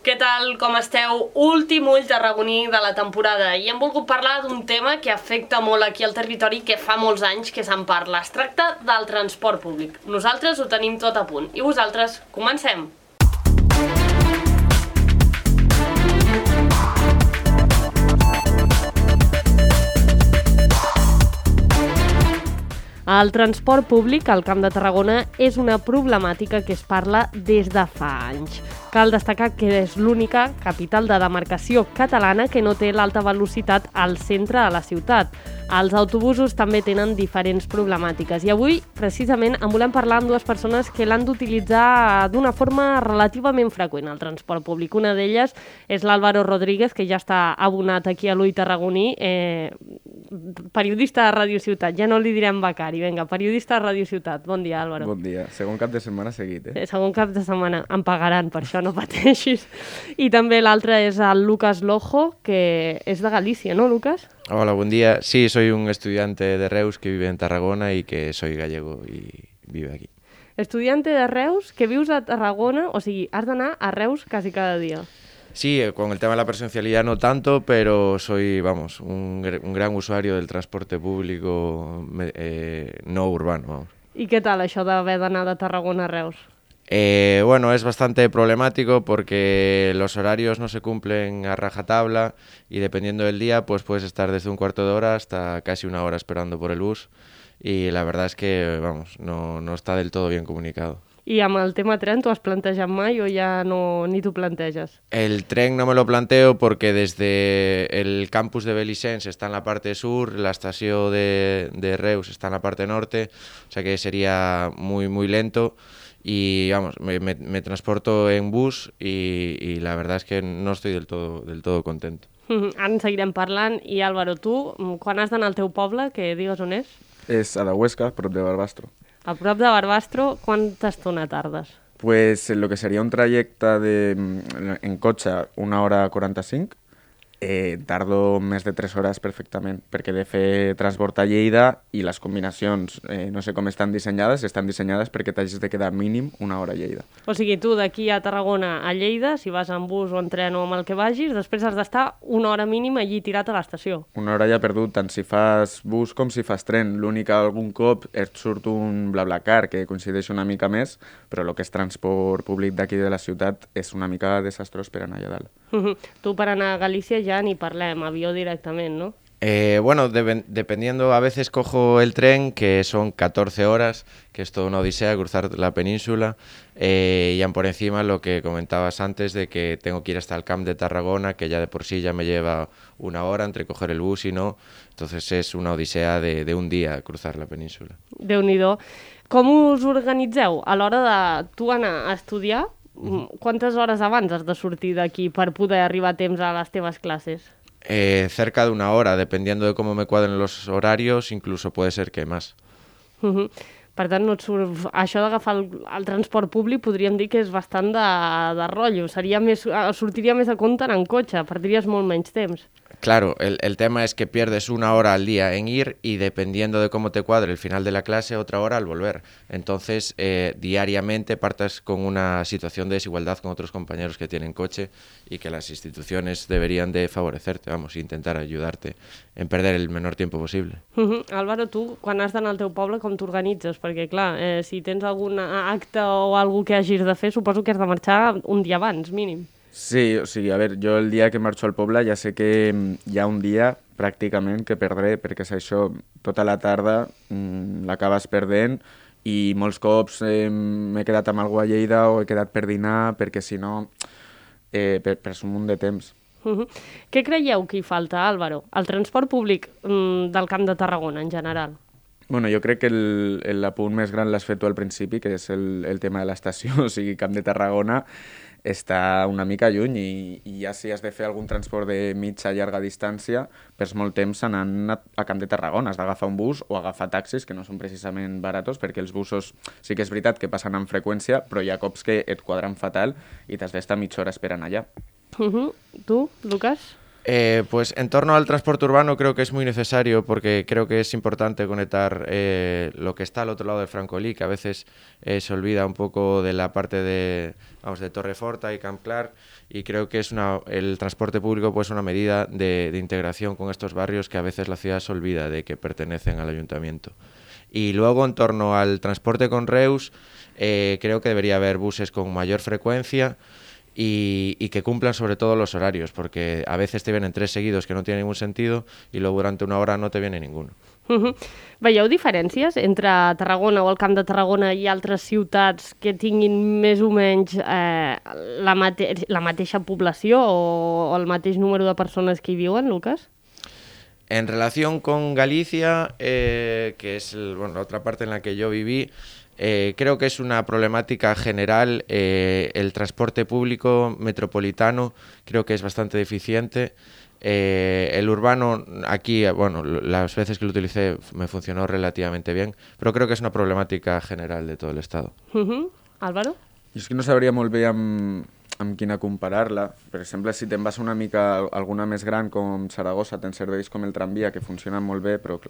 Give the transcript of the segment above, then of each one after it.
Què tal, com esteu? Últim ull tarragoní de la temporada i hem volgut parlar d'un tema que afecta molt aquí al territori que fa molts anys que se'n parla. Es tracta del transport públic. Nosaltres ho tenim tot a punt. I vosaltres, comencem! El transport públic al Camp de Tarragona és una problemàtica que es parla des de fa anys. Cal destacar que és l'única capital de demarcació catalana que no té l'alta velocitat al centre de la ciutat. Els autobusos també tenen diferents problemàtiques i avui, precisament, en volem parlar amb dues persones que l'han d'utilitzar d'una forma relativament freqüent, el transport públic. Una d'elles és l'Àlvaro Rodríguez, que ja està abonat aquí a l'Ull Tarragoní, eh, periodista de Ràdio Ciutat. Ja no li direm becari, vinga, periodista de Ràdio Ciutat. Bon dia, Àlvaro. Bon dia. Segon cap de setmana seguit, eh? Eh, Segon cap de setmana. Em pagaran per això, no pateixis. I també l'altre és el Lucas Lojo, que és de Galícia, no, Lucas? Hola, buen día. Sí, soy un estudiante de Reus que vive en Tarragona y que soy gallego y vive aquí. Estudiante de Reus, que vius a Tarragona, o sigui, has d'anar a Reus quasi cada dia. Sí, eh, con el tema de la presencialidad no tanto, pero soy, vamos, un, un gran usuario del transporte público eh, no urbano, vamos. I què tal això d'haver d'anar de Tarragona a Reus? Eh, bueno, es bastante problemático porque los horarios no se cumplen a rajatabla y dependiendo del día, pues puedes estar desde un cuarto de hora hasta casi una hora esperando por el bus y la verdad es que, vamos, no, no está del todo bien comunicado. I amb el tema tren t'ho has plantejat mai o ja no, ni t'ho planteges? El tren no me lo planteo porque desde el campus de Belisens está en la parte sur, la estación de, de Reus está en la parte norte, o sea que sería muy, muy lento. Y vamos, me, me- me transporto en bus y, y la verdad es que no estoy del todo, del todo contento. Ara en seguirem parlant. I Álvaro, tu, quan has d'anar al teu poble, que digues on és, És a la Huesca, prop de Barbastro. a prop de Barbastro, quanta estona tardes? Pues lo que sería un trayecto de, en cotxe una hora 45, eh, tardo més de 3 hores perfectament, perquè de fer transport a Lleida i les combinacions, eh, no sé com estan dissenyades, estan dissenyades perquè t'hagis de quedar mínim una hora a Lleida. O sigui, tu d'aquí a Tarragona a Lleida, si vas en bus o en tren o amb el que vagis, després has d'estar una hora mínima allí tirat a l'estació. Una hora ja perdut, tant si fas bus com si fas tren. L'únic que algun cop et surt un BlaBlaCar que coincideix una mica més, però el que és transport públic d'aquí de la ciutat és una mica desastrós per anar allà dalt. Tu per anar a Galícia ja ni parlem, avió directament, no? Eh, bueno, dependiendo, a veces cojo el tren, que son 14 horas, que es toda una odisea cruzar la península, eh, y ya por encima lo que comentabas antes de que tengo que ir hasta el Camp de Tarragona, que ya de por sí ya me lleva una hora entre coger el bus y no, entonces es una odisea de, de un día cruzar la península. déu nhi Com us organitzeu a l'hora de tu anar a estudiar? Mm, Quantes hores abans has de sortir d'aquí per poder arribar a temps a les teves classes? Eh, cerca de una hora, dependiendo de cómo me cuadren los horarios, incluso puede ser que más. Mhm. Per tant, no et surt... això d'agafar el, el transport públic podríem dir que és bastant de, de rotllo. Seria més, eh, sortiria més a compte en cotxe, perdries molt menys temps. Claro, el, el tema es que pierdes una hora al día en ir y dependiendo de cómo te cuadre el final de la clase, otra hora al volver. Entonces, eh, diariamente partas con una situación de desigualdad con otros compañeros que tienen coche y que las instituciones deberían de favorecerte, vamos, intentar ayudarte en perder el menor tiempo posible. Álvaro, tu, quan has d'anar al teu poble, com t'organitzes? Perquè, clar, eh, si tens algun acte o alguna que hagis de fer, suposo que has de marxar un dia abans, mínim. Sí, o sigui, a veure, jo el dia que marxo al poble ja sé que mm, hi ha un dia pràcticament que perdré, perquè és això, tota la tarda mm, l'acabes perdent i molts cops eh, m'he quedat amb algú a Lleida o he quedat per dinar, perquè si no, eh, per, per un munt de temps. Mhm. Què creieu que hi falta, Álvaro? El transport públic mm, del Camp de Tarragona, en general. Bueno, jo crec que el, el apunt més gran l'has fet tu al principi, que és el, el tema de l'estació, o sigui, Camp de Tarragona està una mica lluny i, i ja si has de fer algun transport de mitja llarga distància, perds molt temps anant a, a Camp de Tarragona. Has d'agafar un bus o agafar taxis, que no són precisament baratos, perquè els busos sí que és veritat que passen amb freqüència, però hi ha cops que et quadren fatal i t'has d'estar mitja hora esperant allà. Mhm. Tu, Lucas? Eh, pues en torno al transporte urbano creo que es muy necesario porque creo que es importante conectar eh, lo que está al otro lado del Francolí, que a veces eh, se olvida un poco de la parte de, vamos, de Torreforta y Campclar y creo que es una, el transporte público pues una medida de, integración con estos barrios que a veces la ciudad se olvida de que pertenecen al ayuntamiento. Y luego en torno al transporte con Reus, creo que debería haber buses con mayor frecuencia y, y, que cumplan sobre todo los horarios, porque a veces te vienen tres seguidos que no tienen ningún sentido y luego durante una hora no te viene ninguno. Uh -huh. Veieu diferències entre Tarragona o el Camp de Tarragona i altres ciutats que tinguin més o menys eh, la, mate la mateixa població o, o el mateix número de persones que hi viuen, Lucas? En relación con Galicia, eh, que es el, bueno, la otra parte en la que yo viví, Eh, creo que es una problemática general. Eh, el transporte público metropolitano creo que es bastante deficiente. Eh, el urbano, aquí, bueno, las veces que lo utilicé me funcionó relativamente bien, pero creo que es una problemática general de todo el Estado. Uh -huh. Álvaro? Jo és que no sabria molt bé amb, amb quina comparar-la. Per exemple, si te'n vas una mica alguna més gran com Saragossa, tens serveis com el tramvia que funcionen molt bé, però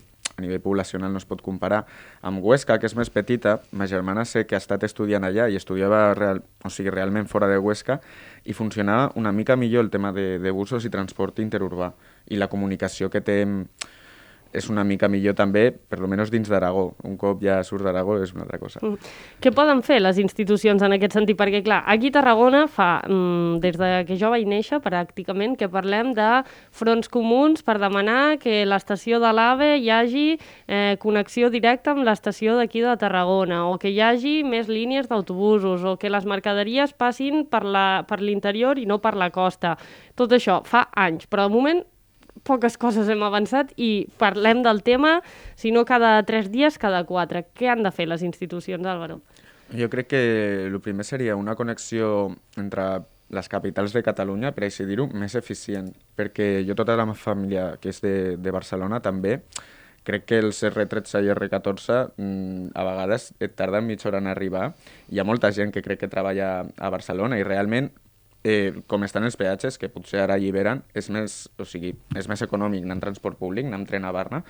a nivell poblacional no es pot comparar. Amb Huesca, que és més petita, ma germana sé que ha estat estudiant allà i estudiava real, o sigui, realment fora de Huesca i funcionava una mica millor el tema de, de busos i transport interurbà i la comunicació que té és una mica millor també, per almenys dins d'Aragó. Un cop ja surt d'Aragó és una altra cosa. Mm. Què poden fer les institucions en aquest sentit? Perquè, clar, aquí a Tarragona fa, mm, des de que jo vaig néixer, pràcticament, que parlem de fronts comuns per demanar que l'estació de l'AVE hi hagi eh, connexió directa amb l'estació d'aquí de Tarragona, o que hi hagi més línies d'autobusos, o que les mercaderies passin per l'interior i no per la costa. Tot això fa anys, però de moment poques coses hem avançat i parlem del tema, si no cada tres dies, cada quatre. Què han de fer les institucions, Álvaro? Jo crec que el primer seria una connexió entre les capitals de Catalunya, per així dir-ho, més eficient, perquè jo tota la meva família, que és de, de Barcelona, també, crec que els R13 i R14 mm, a vegades et tarden mitja hora en arribar. Hi ha molta gent que crec que treballa a Barcelona i realment eh, com estan els peatges, que potser ara alliberen, és més, o sigui, és més econòmic anar en transport públic, anar en tren a Barna,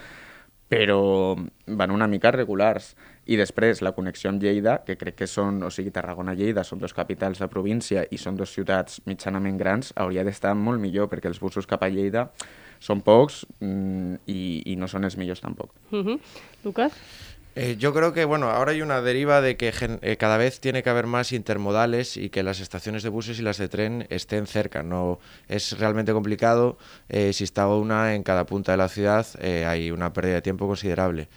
però van una mica regulars. I després la connexió amb Lleida, que crec que són, o sigui, Tarragona-Lleida són dos capitals de província i són dos ciutats mitjanament grans, hauria d'estar molt millor, perquè els busos cap a Lleida són pocs mm, i, i no són els millors tampoc. Uh -huh. Lucas? Eh, yo creo que bueno, ahora hay una deriva de que eh, cada vez tiene que haber más intermodales y que las estaciones de buses y las de tren estén cerca. No es realmente complicado. Eh, si está una en cada punta de la ciudad, eh, hay una pérdida de tiempo considerable.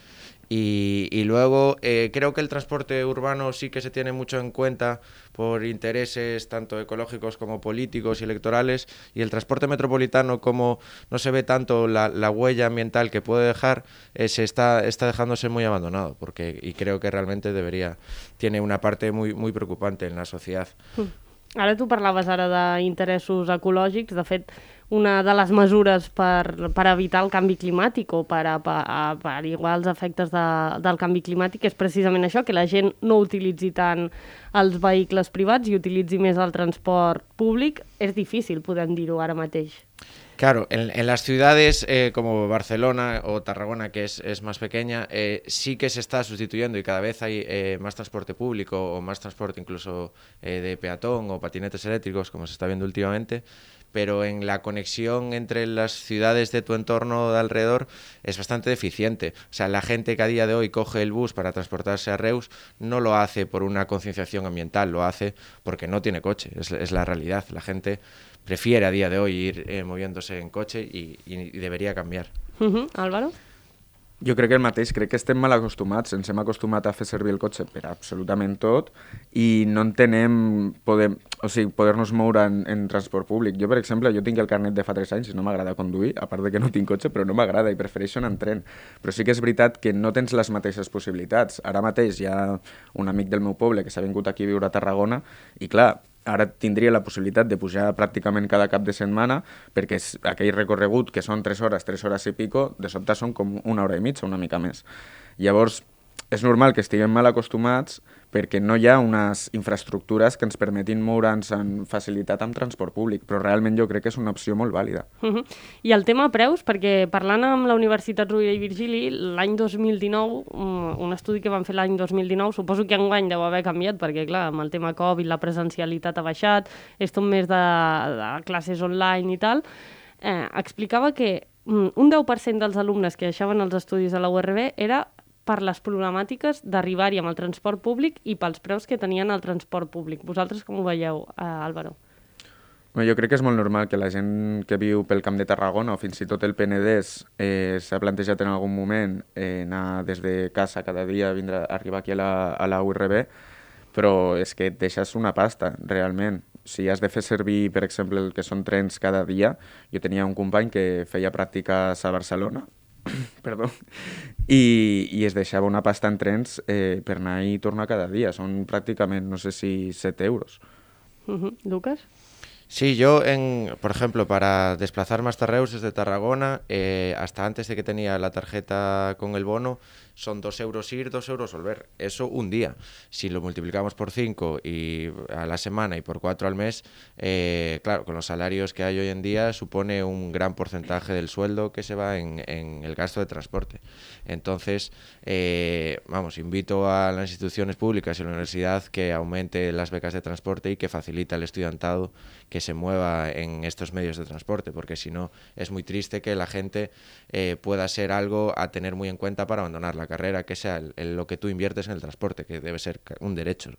Y, y luego eh, creo que el transporte urbano sí que se tiene mucho en cuenta por intereses tanto ecológicos como políticos y electorales y el transporte metropolitano como no se ve tanto la, la huella ambiental que puede dejar eh, se está, está dejándose muy abandonado porque y creo que realmente debería tiene una parte muy, muy preocupante en la sociedad. Ara tu parlaves ara d'interessos ecològics, de fet, una de les mesures per, per evitar el canvi climàtic o per, per, per igual els efectes de, del canvi climàtic és precisament això, que la gent no utilitzi tant els vehicles privats i utilitzi més el transport públic. És difícil, podem dir-ho ara mateix. Claro, en, en las ciudades eh, como Barcelona o Tarragona, que es, es más pequeña, eh, sí que se está sustituyendo y cada vez hay eh, más transporte público o más transporte incluso eh, de peatón o patinetes eléctricos, como se está viendo últimamente, pero en la conexión entre las ciudades de tu entorno de alrededor es bastante deficiente. O sea, la gente que a día de hoy coge el bus para transportarse a Reus no lo hace por una concienciación ambiental, lo hace porque no tiene coche, es, la realidad. La gente prefiere a día de hoy ir eh, moviéndose en coche y, debería cambiar. Álvaro? Jo crec que el mateix, crec que estem mal acostumats, ens hem acostumat a fer servir el cotxe per absolutament tot i no entenem poder, o sigui, poder-nos moure en, en transport públic. Jo, per exemple, jo tinc el carnet de fa 3 anys i no m'agrada conduir, a part de que no tinc cotxe, però no m'agrada i prefereixo anar en tren. Però sí que és veritat que no tens les mateixes possibilitats. Ara mateix hi ha un amic del meu poble que s'ha vingut aquí a viure a Tarragona i, clar, ara tindria la possibilitat de pujar pràcticament cada cap de setmana perquè és aquell recorregut que són 3 hores, 3 hores i pico, de sobte són com una hora i mitja, una mica més. Llavors, és normal que estiguem mal acostumats, perquè no hi ha unes infraestructures que ens permetin moure'ns en facilitat amb transport públic, però realment jo crec que és una opció molt vàlida. Uh -huh. I el tema preus, perquè parlant amb la Universitat Rovira i Virgili, l'any 2019, un estudi que van fer l'any 2019, suposo que enguany deu haver canviat, perquè clar, amb el tema Covid la presencialitat ha baixat, és tot més de, de classes online i tal, eh, explicava que mm, un 10% dels alumnes que deixaven els estudis a la URB era per les problemàtiques d'arribar-hi amb el transport públic i pels preus que tenien el transport públic. Vosaltres com ho veieu, eh, Álvaro? Bueno, jo crec que és molt normal que la gent que viu pel Camp de Tarragona o fins i tot el Penedès eh, s'ha plantejat en algun moment eh, anar des de casa cada dia, vindre, arribar aquí a la, a la URB, però és que et deixes una pasta, realment. Si has de fer servir, per exemple, el que són trens cada dia, jo tenia un company que feia pràctiques a Barcelona perdó, i, i es deixava una pasta en trens eh, per anar i tornar cada dia. Són pràcticament, no sé si 7 euros. Uh -huh. Lucas? Sí, yo, en, por ejemplo, para desplazarme hasta Reus desde Tarragona, eh, hasta antes de que tenía la tarjeta con el bono, son dos euros ir, dos euros volver. Eso un día. Si lo multiplicamos por cinco y a la semana y por cuatro al mes, eh, claro, con los salarios que hay hoy en día, supone un gran porcentaje del sueldo que se va en, en el gasto de transporte. Entonces, eh, vamos, invito a las instituciones públicas y a la universidad que aumente las becas de transporte y que facilite al estudiantado que se mueva en estos medios de transporte, porque si no, es muy triste que la gente eh, pueda ser algo a tener muy en cuenta para abandonar la carrera, que sea el, el, lo que tú inviertes en el transporte, que debe ser un derecho.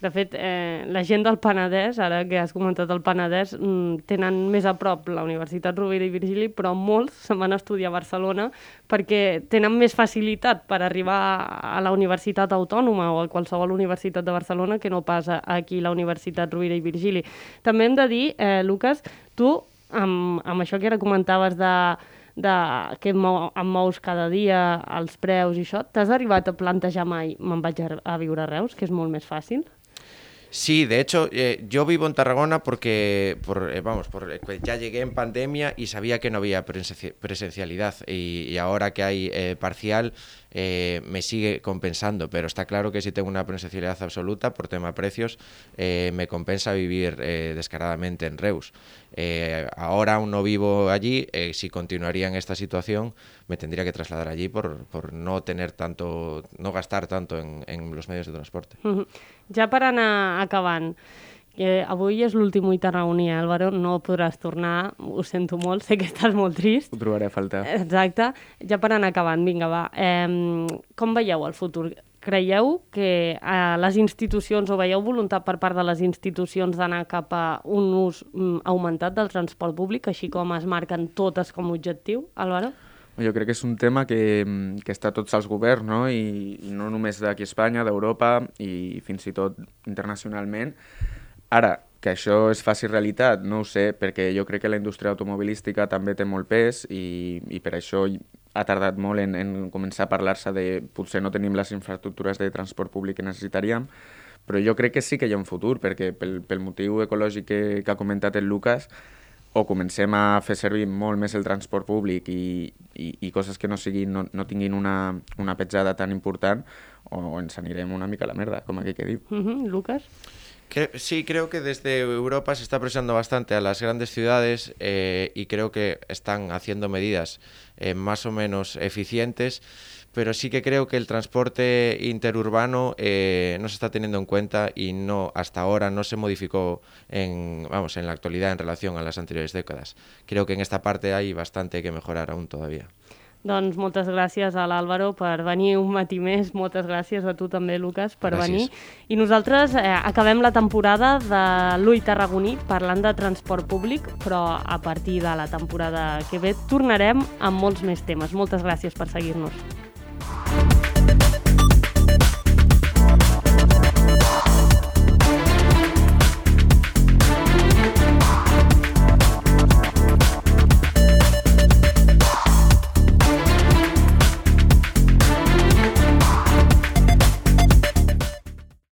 De fet, eh, la gent del Penedès, ara que has comentat el Penedès, mm, tenen més a prop la Universitat Rovira i Virgili, però molts se'n van a estudiar a Barcelona perquè tenen més facilitat per arribar a la Universitat Autònoma o a qualsevol universitat de Barcelona que no passa aquí la Universitat Rovira i Virgili. També hem de dir, eh, Lucas, tu, amb, amb això que ara comentaves de de que mou, em mous cada dia, els preus i això, t'has arribat a plantejar mai me'n vaig a, a viure a Reus, que és molt més fàcil? Sí, de hecho, eh, yo vivo en Tarragona porque, por, eh, vamos, por, eh, ya llegué en pandemia y sabía que no había presencialidad y, y ahora que hay eh, parcial eh, me sigue compensando, pero está claro que si tengo una presencialidad absoluta por tema precios, eh, me compensa vivir descaradamente en Reus. ahora aún no vivo allí, si continuaría en esta situación me tendría que trasladar allí por, por no tener tanto, no gastar tanto en, en los medios de transporte. Uh -huh. Ja per que avui és l'últim ull tarragoní, Álvaro, no podràs tornar, ho sento molt, sé que estàs molt trist. Ho trobaré a faltar. Exacte. Ja per anar acabant, vinga, va. Eh, com veieu el futur? Creieu que a les institucions, o veieu voluntat per part de les institucions d'anar cap a un ús mm, augmentat del transport públic, així com es marquen totes com a objectiu, Álvaro? Jo crec que és un tema que, que està a tots els governs, no? I, i no només d'aquí a Espanya, d'Europa i fins i tot internacionalment. Ara, que això es faci realitat, no ho sé, perquè jo crec que la indústria automobilística també té molt pes i, i per això ha tardat molt en, en començar a parlar-se de potser no tenim les infraestructures de transport públic que necessitaríem, però jo crec que sí que hi ha un futur, perquè pel, pel motiu ecològic que, que ha comentat el Lucas, o comencem a fer servir molt més el transport públic i, i, i coses que no, siguin, no, no tinguin una, una petjada tan important o ens anirem una mica a la merda, com aquí que diu. Uh -huh. Lucas? Sí, creo que desde Europa se está presionando bastante a las grandes ciudades eh, y creo que están haciendo medidas eh, más o menos eficientes pero sí que creo que el transporte interurbano eh, no se está teniendo en cuenta y no hasta ahora no se modificó en vamos en la actualidad en relación a las anteriores décadas. Creo que en esta parte hay bastante que mejorar aún todavía. Doncs moltes gràcies a l'Àlvaro per venir un matí més, moltes gràcies a tu també, Lucas, per gràcies. venir. I nosaltres eh, acabem la temporada de l'Ull Tarragoní parlant de transport públic, però a partir de la temporada que ve tornarem amb molts més temes. Moltes gràcies per seguir-nos.